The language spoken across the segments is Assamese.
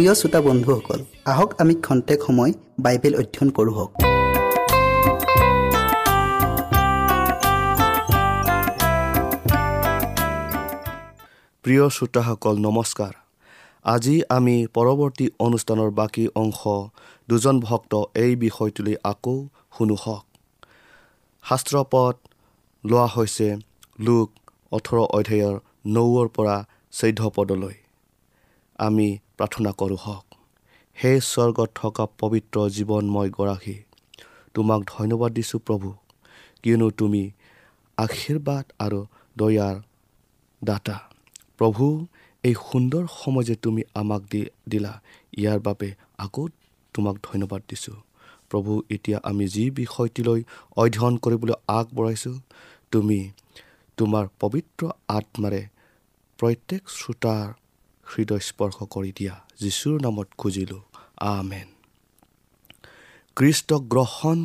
প্ৰিয় শ্ৰোতা বন্ধুসকল আহক আমি খন্তেক সময় বাইবেল অধ্যয়ন কৰোঁ প্ৰিয় শ্ৰোতাসকল নমস্কাৰ। আজি আমি পৰৱৰ্তী অনুষ্ঠানৰ বাকী অংশ দুজন ভক্ত এই বিষয়টোলৈ আকৌ শুনো হওক। শাস্ত্ৰপদ লোৱা হৈছে লোক ওঠৰ অধ্যায়ৰ নৌৰ পৰা চৈধ্য পদলৈ। আমি প্ৰাৰ্থনা কৰোঁ হওক। সেই স্বৰ্গত থকা পবিত্ৰ জীৱনময় গৰাকী তোমাক ধন্যবাদ দিছোঁ প্ৰভু কিয়নো তুমি আশীৰ্বাদ আৰু দয়াৰ দাতা। প্ৰভু এই সুন্দৰ সময় যে তুমি আমাক দি দিলা ইয়াৰ বাবে আকৌ তোমাক ধন্যবাদ দিছোঁ। প্ৰভু এতিয়া আমি যি বিষয়টিলৈ অধ্যয়ন কৰিবলৈ আগবঢ়াইছোঁ তুমি তোমাৰ পবিত্ৰ আত্মাৰে প্ৰত্যেক শ্ৰোতাৰ হৃদয় স্পৰ্শ কৰি দিয়া যীশুৰ নামত খুজিলোঁ আমেন। কৃষ্টক গ্ৰহণ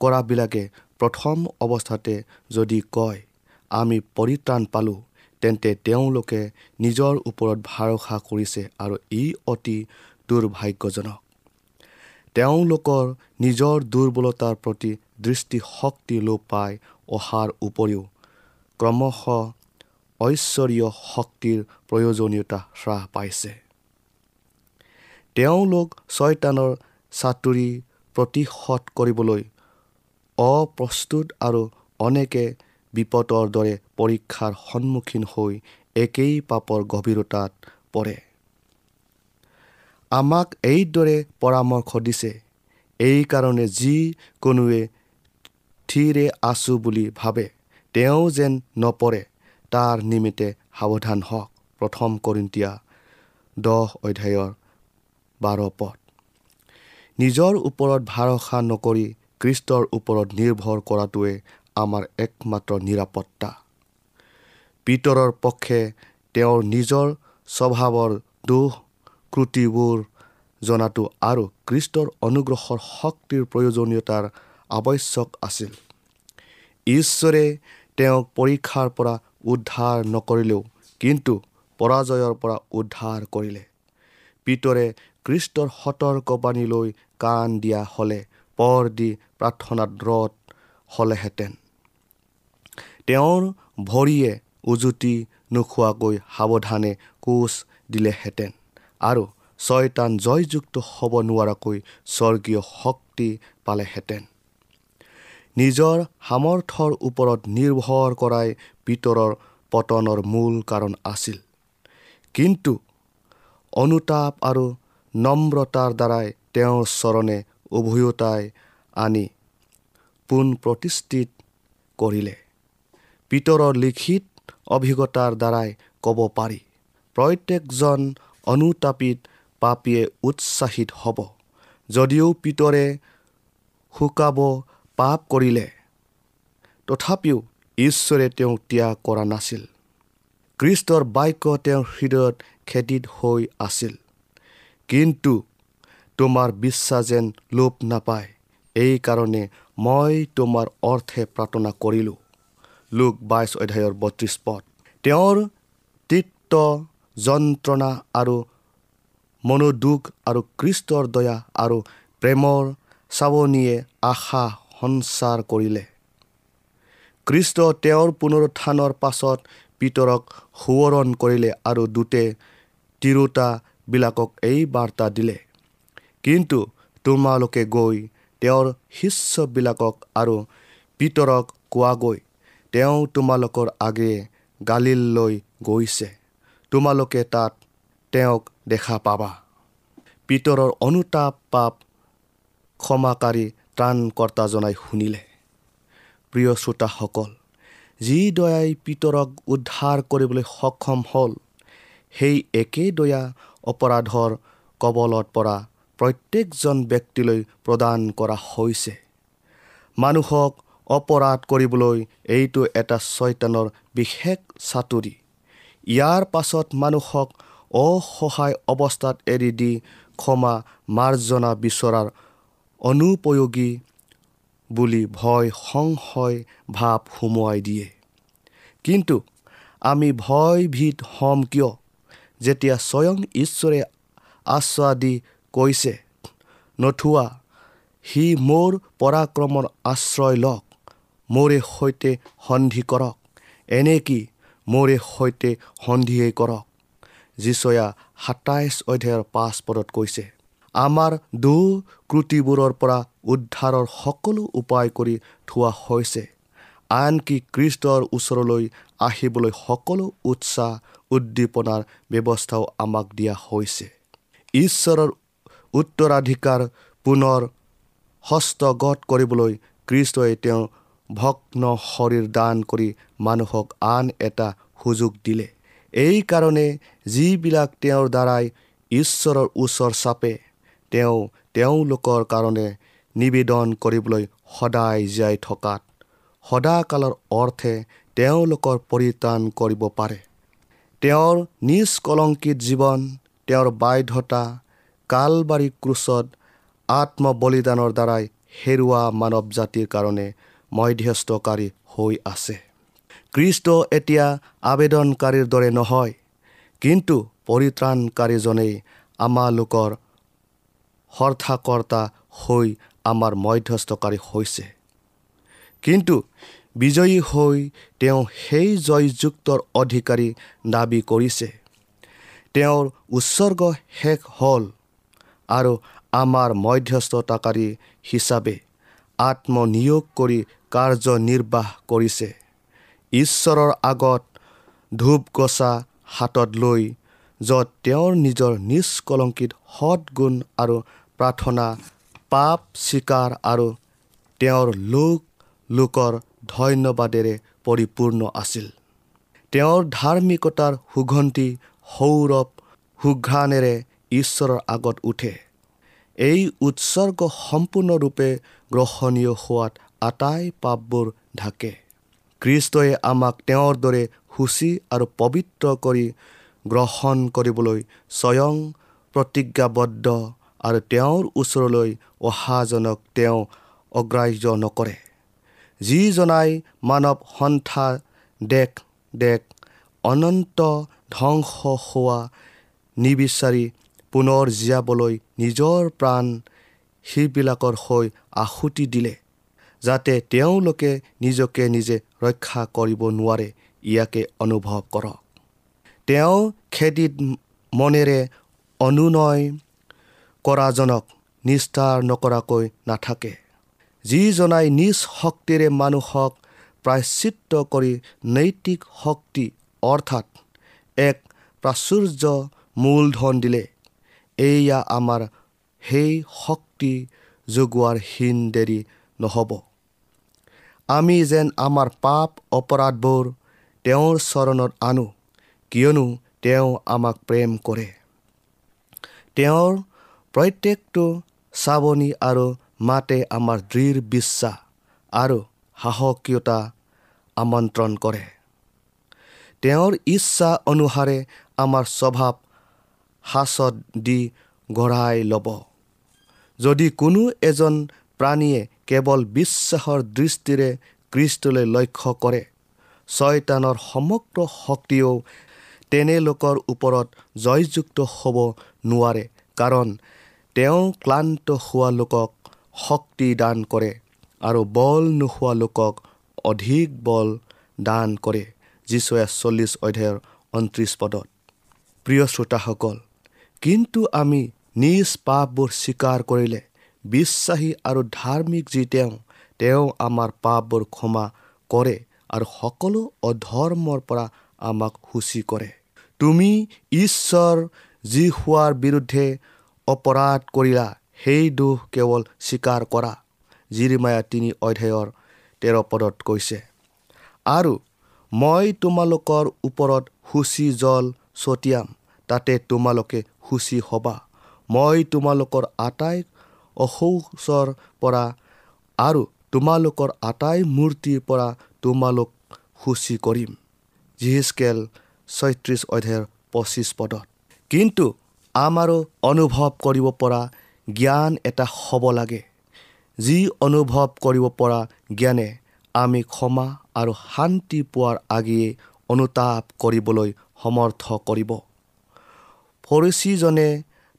কৰাবিলাকে প্ৰথম অৱস্থাতে যদি কয় আমি পৰিত্ৰাণ পালোঁ তেন্তে তেওঁলোকে নিজৰ ওপৰত ভৰসা কৰিছে আৰু ই অতি দুৰ্ভাগ্যজনক। তেওঁলোকৰ নিজৰ দুৰ্বলতাৰ প্ৰতি দৃষ্টিশক্তি লোপ পাই অহাৰ উপৰিও ক্ৰমশ ঐশ্বৰীয় শক্তিৰ প্ৰয়োজনীয়তা হ্ৰাস পাইছে। তেওঁলোক ছয়তানৰ চাতুৰি প্ৰতিশোধ কৰিবলৈ অপ্ৰস্তুত আৰু অনেকে বিপদৰ দৰে পৰীক্ষাৰ সন্মুখীন হৈ একেই পাপৰ গভীৰতাত পৰে। আমাক এইদৰে পৰামৰ্শ দিছে এইকাৰণে যিকোনোৱে থিৰে আছোঁ বুলি ভাবে তেওঁ যেন নপৰে। তাৰ নিমিত্তে সাৱধান হওক। প্ৰথম কৰিন্তীয়া দহ অধ্যায়ৰ বাৰ পদ। নিজৰ ওপৰত ভৰসা নকৰি কৃষ্টৰ ওপৰত নিৰ্ভৰ কৰাটোৱে আমাৰ একমাত্ৰ নিৰাপত্তা। পিতৰৰ পক্ষে তেওঁৰ নিজৰ স্বভাৱৰ দোষ ক্ৰুটিবোৰ জনাটো আৰু কৃষ্টৰ অনুগ্ৰহৰ শক্তিৰ প্ৰয়োজনীয়তাৰ আৱশ্যক আছিল। ঈশ্বৰে তেওঁক পৰীক্ষাৰ পৰা উদ্ধাৰ নকৰিলেও কিন্তু পৰাজয়ৰ পৰা উদ্ধাৰ কৰিলে। পিতৰে কৃষ্টৰ সতৰ্কবাণীলৈ কাণ দিয়া হ'লে পৰ দি প্ৰাৰ্থনাত ৰত হ'লেহেঁতেন। তেওঁৰ ভৰিয়ে উজুতি নোখোৱাকৈ সাৱধানে কোচ দিলেহেঁতেন আৰু ছয়তান জয়যুক্ত হ'ব নোৱাৰাকৈ স্বৰ্গীয় শক্তি পালেহেঁতেন। নিজৰ সামৰ্থৰ ওপৰত নিৰ্ভৰ কৰাই পিতৰৰ পতনৰ মূল কাৰণ আছিল। কিন্তু অনুতাপ আৰু নম্ৰতাৰ দ্বাৰাই তেওঁৰ চৰণে উভয়োতাই আনি পোন প্ৰতিষ্ঠিত কৰিলে। পিতৰৰ লিখিত অভিজ্ঞতাৰ দ্বাৰাই ক'ব পাৰি প্ৰত্যেকজন অনুতাপিত পাপীয়ে উৎসাহিত হ'ব। যদিও পিতৰে শুকাব পাপ কৰিলে তথাপিও ঈশ্বৰে তেওঁক ত্যাগ কৰা নাছিল। কৃষ্টৰ বাক্য তেওঁৰ হৃদয়ত খেতিত হৈ আছিল। কিন্তু তোমাৰ বিশ্বাস যেন লোপ নাপায় এইকাৰণে মই তোমাৰ অৰ্থে প্ৰাৰ্থনা কৰিলোঁ। লোক বাইছ অধ্যায়ৰ বত্ৰিছ পদ। তেওঁৰ তৃত্ব যন্ত্ৰণা আৰু মনোদুখ আৰু কৃষ্টৰ দয়া আৰু প্ৰেমৰ চাৱনীয়ে আশা সঞ্চাৰ কৰিলে। কৃষ্ট তেওঁৰ পুনৰুত্থানৰ পাছত পিতৰক সোঁৱৰণ কৰিলে আৰু দুটে তিৰোতাবিলাকক এই বাৰ্তা দিলে। কিন্তু তোমালোকে গৈ তেওঁৰ শিষ্যবিলাকক আৰু পিতৰক কোৱাগৈ তেওঁ তোমালোকৰ আগেয়ে গালিললৈ গৈছে। তোমালোকে তাত তেওঁক দেখা পাবা। পিতৰৰ অনুতাপ পাপ ক্ষমাকাৰী ত্ৰাণকৰ্তা জনাই শুনিলে। প্ৰিয় শ্ৰোতাসকল যি দয়াই পিতৰক উদ্ধাৰ কৰিবলৈ সক্ষম হ'ল সেই একেই দয়া অপৰাধৰ কবলত পৰা প্ৰত্যেকজন ব্যক্তিলৈ প্ৰদান কৰা হৈছে। মানুহক অপৰাধ কৰিবলৈ এইটো এটা ছয়তানৰ বিশেষ চাতুৰি। ইয়াৰ পাছত মানুহক অসহায় অৱস্থাত এৰি দি ক্ষমা মাৰ্জনা বিচৰাৰ অনুপয়োগী বুলি ভয় সংশয় ভাৱ সুমুৱাই দিয়ে। কিন্তু আমি ভয়ভীত হ'ম কিয়? যেতিয়া স্বয়ং ঈশ্বৰে আশ্বাস দি কৈছে নথোৱা সি মোৰ পৰাক্ৰমৰ আশ্ৰয় লওক মোৰে সৈতে সন্ধি কৰক এনে কি মোৰে সৈতে সন্ধিয়েই কৰক? যিচয়া সাতাইছ অধ্যায়ৰ পাঁচ পদত কৈছে। আমাৰ দুক্ৰুটিবোৰৰ পৰা উদ্ধাৰৰ সকলো উপায় কৰি থোৱা হৈছে। আনকি কৃষ্টৰ ওচৰলৈ আহিবলৈ সকলো উৎসাহ উদ্দীপনাৰ ব্যৱস্থাও আমাক দিয়া হৈছে। ঈশ্বৰৰ উত্তৰাধিকাৰ পুনৰ হস্তগত কৰিবলৈ কৃষ্টই তেওঁ ভগ্ন শৰীৰ দান কৰি মানুহক আন এটা সুযোগ দিলে। এইকাৰণে যিবিলাক তেওঁৰ দ্বাৰাই ঈশ্বৰৰ ওচৰ চাপে তেওঁ তেওঁলোকৰ কাৰণে নিবেদন কৰিবলৈ সদায় জীয়াই থকাত। সদাকালৰ অৰ্থে তেওঁলোকৰ পৰিত্ৰাণ কৰিব পাৰে। তেওঁৰ নিষ্কলংকিত জীৱন তেওঁৰ বাধ্যতা কালবাৰী ক্ৰুচত আত্মবলিদানৰ দ্বাৰাই হেৰুৱা মানৱ জাতিৰ কাৰণে মধ্যস্থকাৰী হৈ আছে। কৃষ্ট এতিয়া আবেদনকাৰীৰ দৰে নহয় কিন্তু পৰিত্ৰাণকাৰীজনেই আমালোকৰ সৰ্থাকৰ্তা হৈ আমাৰ মধ্যস্থকাৰী হৈছে। কিন্তু বিজয়ী হৈ তেওঁ সেই জয়যুক্তৰ অধিকাৰী দাবী কৰিছে। তেওঁৰ উৎসৰ্গ শেষ হ'ল আৰু আমাৰ মধ্যস্থতাকাৰী হিচাপে আত্মনিয়োগ কৰি কাৰ্যনিৰ্বাহ কৰিছে। ঈশ্বৰৰ আগত ধূপ গছা হাতত লৈ য'ত তেওঁৰ নিজৰ নিষ্কলংকিত সৎগুণ আৰু প্ৰাৰ্থনা পাপ স্বীকাৰ আৰু তেওঁৰ লোক লোকৰ ধন্যবাদেৰে পৰিপূৰ্ণ আছিল। তেওঁৰ ধাৰ্মিকতাৰ সুগন্ধি সৌৰভ সুঘ্ৰাণেৰে ঈশ্বৰৰ আগত উঠে। এই উৎসৰ্গ সম্পূৰ্ণৰূপে গ্ৰহণীয় হোৱাত আটাই পাপবোৰ ঢাকে। কৃষ্টই আমাক তেওঁৰ দৰে সূচী আৰু পবিত্ৰ কৰি গ্ৰহণ কৰিবলৈ স্বয়ং প্ৰতিজ্ঞাবদ্ধ আৰু তেওঁৰ ওচৰলৈ অহাজনক তেওঁ অগ্ৰাহ্য নকৰে। যিজনাই মানৱ সন্থা দেশ দেশ অনন্ত ধ্বংস হোৱা নিবিচাৰি পুনৰ জীয়াবলৈ নিজৰ প্ৰাণ সেইবিলাকৰ হৈ আহুতি দিলে যাতে তেওঁলোকে নিজকে নিজে ৰক্ষা কৰিব নোৱাৰে ইয়াকে অনুভৱ কৰক। তেওঁ খেতিত মনেৰে অনুনয় কৰাজনক নিষ্ঠাৰ নকৰাকৈ নাথাকে। যিজনাই নিজ শক্তিৰে মানুহক প্ৰায়চিত্ৰ কৰি নৈতিক শক্তি অৰ্থাৎ এক প্ৰাচুৰ্য মূলধন দিলে এয়া আমাৰ সেই শক্তি যোগোৱাৰ হীন দেৰি নহ'ব। আমি যেন আমাৰ পাপ অপৰাধবোৰ তেওঁৰ চৰণত আনো কিয়নো তেওঁ আমাক প্ৰেম কৰে। তেওঁৰ প্ৰত্যেকটো চাৱনি আৰু মাতে আমাৰ দৃঢ় বিশ্বাস আৰু সাহসীয়তা আমন্ত্ৰণ কৰে। তেওঁৰ ইচ্ছা অনুসাৰে আমাৰ স্বভাৱ সাঁচত দি গঢ়াই ল'ব। যদি কোনো এজন প্ৰাণীয়ে কেৱল বিশ্বাসৰ দৃষ্টিৰে কৃষ্টলৈ লক্ষ্য কৰে ছয়তানৰ সমগ্ৰ শক্তিও তেনে লোকৰ ওপৰত জয়যুক্ত হ'ব নোৱাৰে। কাৰণ তেওঁ ক্লান্ত হোৱা লোকক শক্তি দান কৰে আৰু বল নোহোৱা লোকক অধিক বল দান কৰে। যীশুৱে চল্লিছ অধ্যায়ৰ ঊনত্ৰিছ পদত। প্ৰিয় শ্ৰোতাসকল কিন্তু আমি নিজ পাপবোৰ স্বীকাৰ কৰিলে বিশ্বাসী আৰু ধাৰ্মিক যি তেওঁ তেওঁ আমাৰ পাপবোৰ ক্ষমা কৰে আৰু সকলো অধৰ্মৰ পৰা আমাক সূচী কৰে। তুমি ঈশ্বৰ যি হোৱাৰ বিৰুদ্ধে অপৰাধ কৰিলা সেই দোষ কেৱল স্বীকাৰ কৰা জিৰিমায়া তিনি অধ্যায়ৰ তেৰ পদত কৈছে। আৰু মই তোমালোকৰ ওপৰত সূচী জল ছটিয়াম তাতে তোমালোকে সূচী হ'বা। মই তোমালোকৰ আটাই অসৌচৰ পৰা আৰু তোমালোকৰ আটাই মূৰ্তিৰ পৰা তোমালোক সূচী কৰিম। জিহিচকেল ছয়ত্ৰিছ অধ্যায়ৰ পঁচিছ পদত। কিন্তু আমাৰো অনুভৱ কৰিব পৰা জ্ঞান এটা হ'ব লাগে। যি অনুভৱ কৰিব পৰা জ্ঞানে আমি ক্ষমা আৰু শান্তি পোৱাৰ আগেয়ে অনুতাপ কৰিবলৈ সমৰ্থ কৰিব। ফৰিচীজনে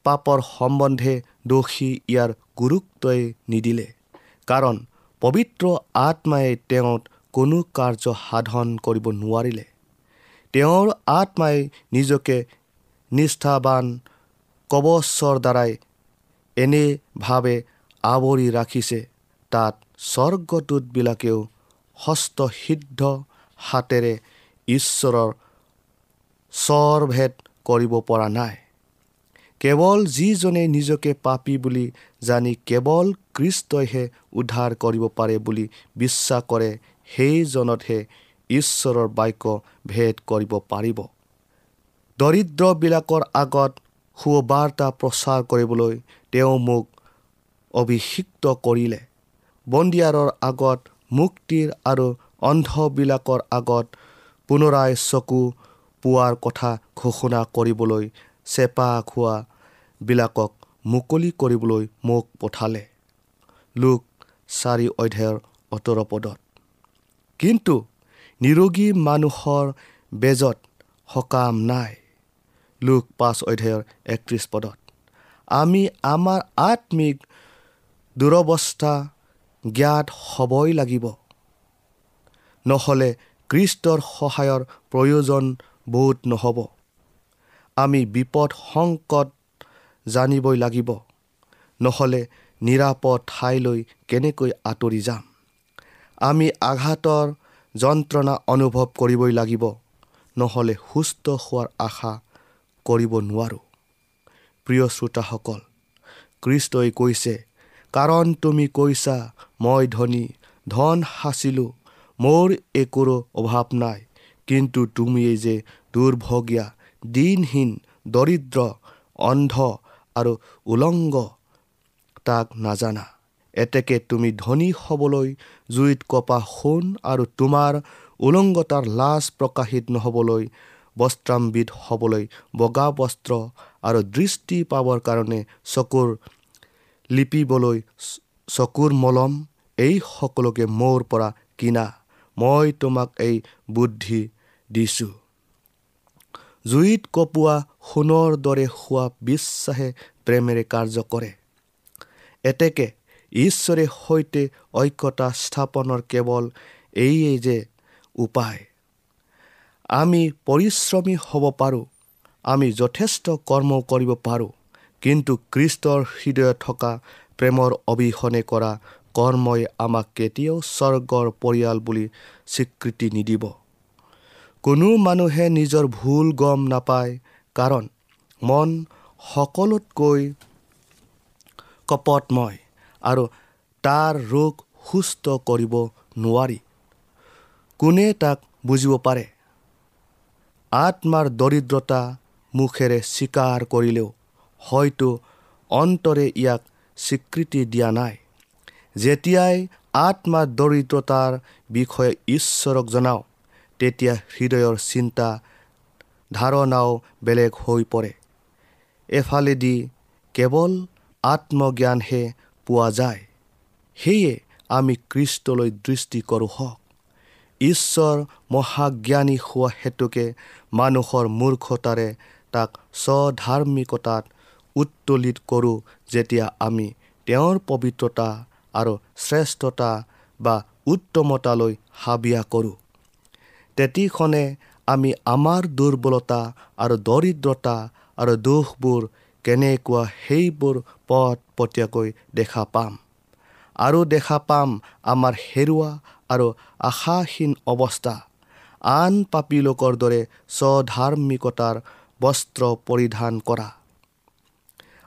পাপৰ সম্বন্ধে দোষী ইয়াৰ গুৰুত্বই নিদিলে কাৰণ পবিত্ৰ আত্মাই তেওঁত কোনো কাৰ্য সাধন কৰিব নোৱাৰিলে। তেওঁৰ আত্মাই নিজকে নিষ্ঠাবান কবচৰ দ্বাৰাই এনেভাৱে আৱৰি ৰাখিছে তাত স্বৰ্গদূতবিলাকেও হস্তসিদ্ধ হাতেৰে ঈশ্বৰৰ স্বৰভেদ কৰিব পৰা নাই। কেৱল যিজনে নিজকে পাপী বুলি জানি কেৱল কৃষ্টইহে উদ্ধাৰ কৰিব পাৰে বুলি বিশ্বাস কৰে সেইজনতহে ঈশ্বৰৰ বাক্য ভেদ কৰিব পাৰিব। দৰিদ্ৰবিলাকৰ আগত সুবাৰ্তা প্ৰচাৰ কৰিবলৈ তেওঁ মোক অভিষিক্ত কৰিলে। বন্দিয়াৰৰ আগত মুক্তিৰ আৰু অন্ধবিলাকৰ আগত পুনৰাই চকু পোৱাৰ কথা ঘোষণা কৰিবলৈ চেপা খোৱাবিলাকক মুকলি কৰিবলৈ মোক পঠালে। লোক চাৰি অধ্যায়ৰ অতৰ পদত। কিন্তু নিৰোগী মানুহৰ বেজত সকাম নাই। লোক পাঁচ অধ্যায়ৰ একত্ৰিছ পদত। আমি আমাৰ আত্মিক দুৰৱস্থা জ্ঞাত হ'বই লাগিব। নহ'লে কৃষ্টৰ সহায়ৰ প্ৰয়োজন বোধ নহ'ব। আমি বিপদ সংকট জানিবই লাগিব। নহ'লে নিৰাপদ ঠাইলৈ কেনেকৈ আঁতৰি যাম? আমি আঘাতৰ যন্ত্ৰণা অনুভৱ কৰিবই লাগিব। নহ'লে সুস্থ হোৱাৰ আশা কৰিব নোৱাৰোঁ। প্ৰিয় শ্ৰোতাসকল কৃষ্টই কৈছে কাৰণ তুমি কৈছা মই ধনী ধন সাঁচিলোঁ মোৰ একোৰো অভাৱ নাই। কিন্তু তুমিয়েই যে দুৰ্ভগীয়া দিনহীন দৰিদ্ৰ অন্ধ আৰু উলংগ তাক নাজানা। এতেকে তুমি ধনী হ'বলৈ জুইত কপা সোণ আৰু তোমাৰ উলংগতাৰ লাজ প্ৰকাশিত নহ'বলৈ বস্ত্ৰাম্বিত হ'বলৈ বগা বস্ত্ৰ আৰু দৃষ্টি পাবৰ কাৰণে চকুৰ লিপিবলৈ চকুৰ মলম এই সকলোকে মোৰ পৰা কিনা। মই তোমাক এই বুদ্ধি দিছোঁ। জুইত কপোৱা সোণৰ দৰে হোৱা বিশ্বাসে প্ৰেমেৰে কাৰ্য কৰে। এতেকে ঈশ্বৰে সৈতে ঐক্যতা স্থাপনৰ কেৱল এইয়ে যে উপায়। আমি পৰিশ্ৰমী হ'ব পাৰোঁ। আমি যথেষ্ট কৰ্ম কৰিব পাৰোঁ। কিন্তু কৃষ্টৰ হৃদয়ত থকা প্ৰেমৰ অবিহনে কৰা কৰ্মই আমাক কেতিয়াও স্বৰ্গৰ পৰিয়াল বুলি স্বীকৃতি নিদিব। কোনো মানুহে নিজৰ ভুল গম নাপায় কাৰণ মন সকলোতকৈ কপটময় আৰু তাৰ ৰোগ সুস্থ কৰিব নোৱাৰি। কোনে তাক বুজিব পাৰে? আত্মাৰ দৰিদ্ৰতা মুখেৰে স্বীকাৰ কৰিলেও হয়তো অন্তৰে ইয়াক স্বীকৃতি দিয়া নাই। যেতিয়াই আত্মাৰ দৰিদ্ৰতাৰ বিষয়ে ঈশ্বৰক জনাওঁ তেতিয়া হৃদয়ৰ চিন্তা ধাৰণাও বেলেগ হৈ পৰে। এফালেদি কেৱল আত্মজ্ঞানহে পোৱা যায়। সেয়ে আমি কৃষ্টলৈ দৃষ্টি কৰোঁ হওক। ঈশ্বৰ মহাজ্ঞানী হোৱা হেতুকে মানুহৰ মূৰ্খতাৰে তাক স্বধাৰ্মিকতাত উত্তোলিত কৰোঁ যেতিয়া আমি তেওঁৰ পবিত্ৰতা আৰু শ্ৰেষ্ঠতা বা উত্তমতালৈ হাবিয়া কৰোঁ। তেতিখনে আমি আমাৰ দুৰ্বলতা আৰু দৰিদ্ৰতা আৰু দোষবোৰ কেনেকুৱা সেইবোৰ পথ পটীয়াকৈ দেখা পাম। আৰু দেখা পাম আমাৰ হেৰুৱা আৰু আশাহীন অৱস্থা। আন পাপী লোকৰ দৰে স্বধাৰ্মিকতাৰ বস্ত্ৰ পৰিধান কৰা।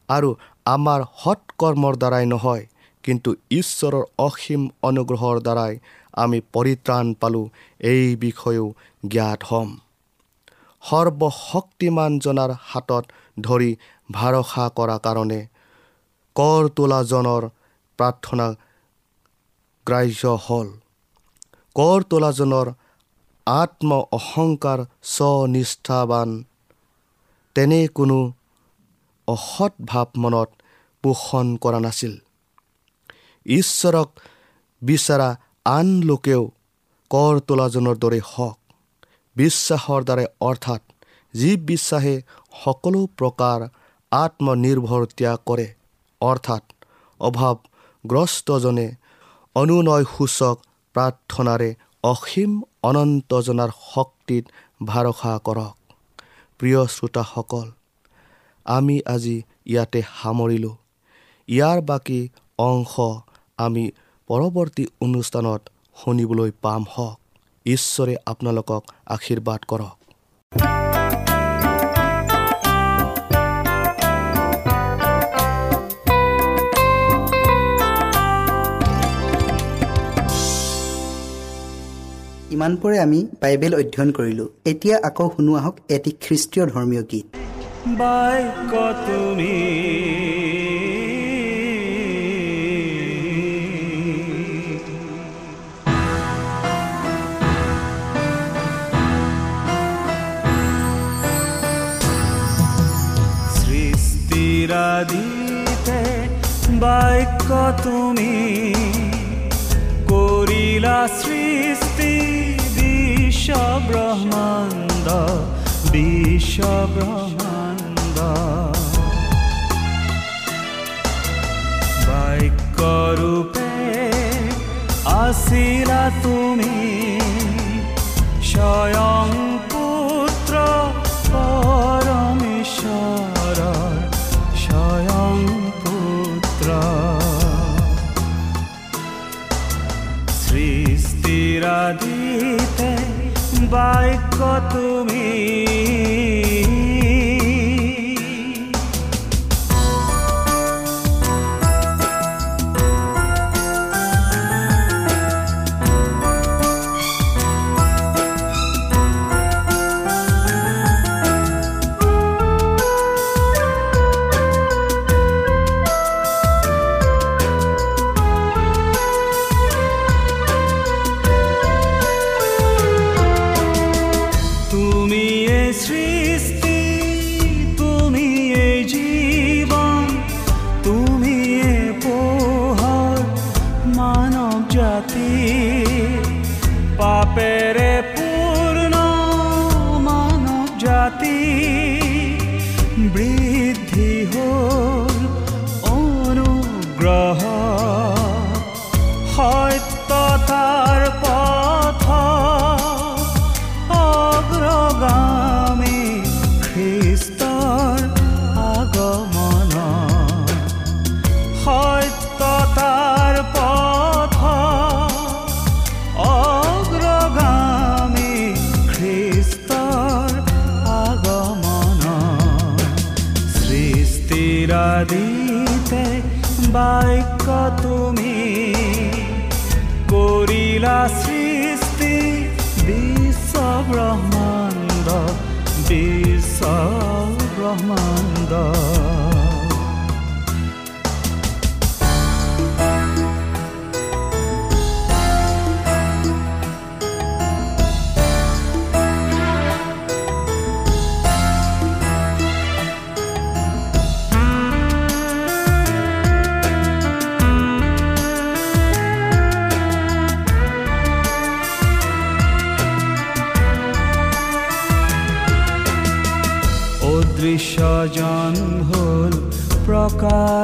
আৰু আমাৰ সৎকৰ্মৰ দ্বাৰাই নহয় কিন্তু ঈশ্বৰৰ অসীম অনুগ্ৰহৰ দ্বাৰাই আমি পৰিত্ৰাণ পালোঁ এই বিষয়েও জ্ঞাত হ'ম। সৰ্বশক্তিমানজনাৰ হাতত ধৰি ভৰসা কৰা কাৰণে কৰ তোলাজনৰ প্ৰাৰ্থনা গ্ৰাহ্য হ'ল। কৰ তোলাজনৰ আত্ম অহংকাৰ স্বনিষ্ঠাবান। তেনে কোনো অসৎ ভাৱ মনত পোষণ কৰা নাছিল। ঈশ্বৰক বিচৰা আন লোকেও কৰ তোলাজনৰ দৰে হওক। বিশ্বাসৰ দ্বাৰাই অৰ্থাৎ যি বিশ্বাসে সকলো প্ৰকাৰ আত্মনিৰ্ভৰ ত্যাগ কৰে। অৰ্থাৎ অভাৱগ্ৰস্তজনে অনুনয় সূচক প্ৰাৰ্থনাৰে অসীম অনন্তজনাৰ শক্তিত ভৰসা কৰক। প্ৰিয় শ্ৰোতাসকল আমি আজি ইয়াতে সামৰিলোঁ। ইয়াৰ বাকী অংশ আমি পৰৱৰ্তী অনুষ্ঠানত শুনিবলৈ পাম হওক। ঈশ্বৰে আপোনালোকক আশীৰ্বাদ কৰক। ইমানপৰে আমি বাইবেল অধ্যয়ন কৰিলোঁ। এতিয়া আকৌ শুনো আহক এটি খ্ৰীষ্টীয় ধৰ্মীয় গীত। বাক্য তুমি। সৃষ্টিৰাদিতে বাক্য তুমি। কৰিলা সৃষ্টি। বিশ্বব্রহ্মাণ্ড বিশ্বব্রহ্মাণ্ড। বাক্যরূপে আসিলা তুমি তুমি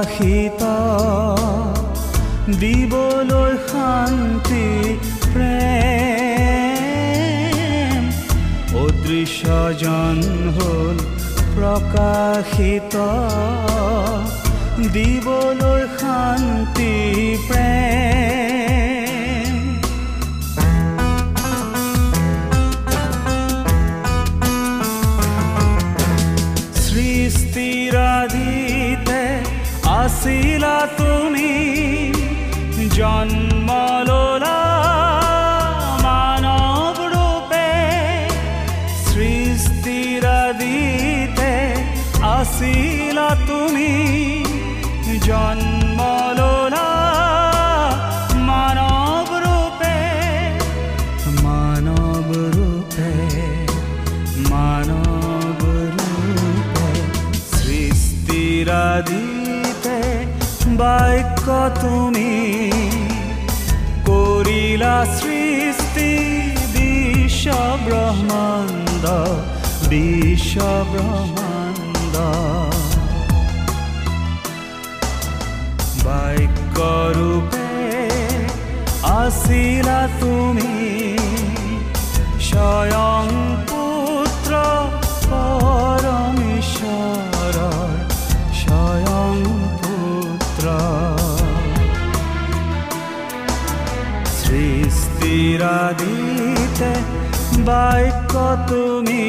প্ৰকাশিত দিবলৈ শান্তি প্ৰেম। অদৃশ্যজন হ'ল প্ৰকাশিত। দিবলৈ শান্তি প্ৰেম। তুমি জন্ম ললা মানৱ ৰূপে মানৱ ৰূপে মানৱ ৰূপে সৃষ্টিৰাদিতে বাক্য তুমি কৰিলা সৃষ্টি বিশ্ব ব্ৰহ্মাণ্ড বিশ্ব ব্ৰহ্মাণ্ড আছিলা তুমি। স্বয়ং পুত্ৰ পৰমেশ্বৰৰ স্বয়ং পুত্ৰ সৃষ্টিৰাদিতে বাক্য তুমি।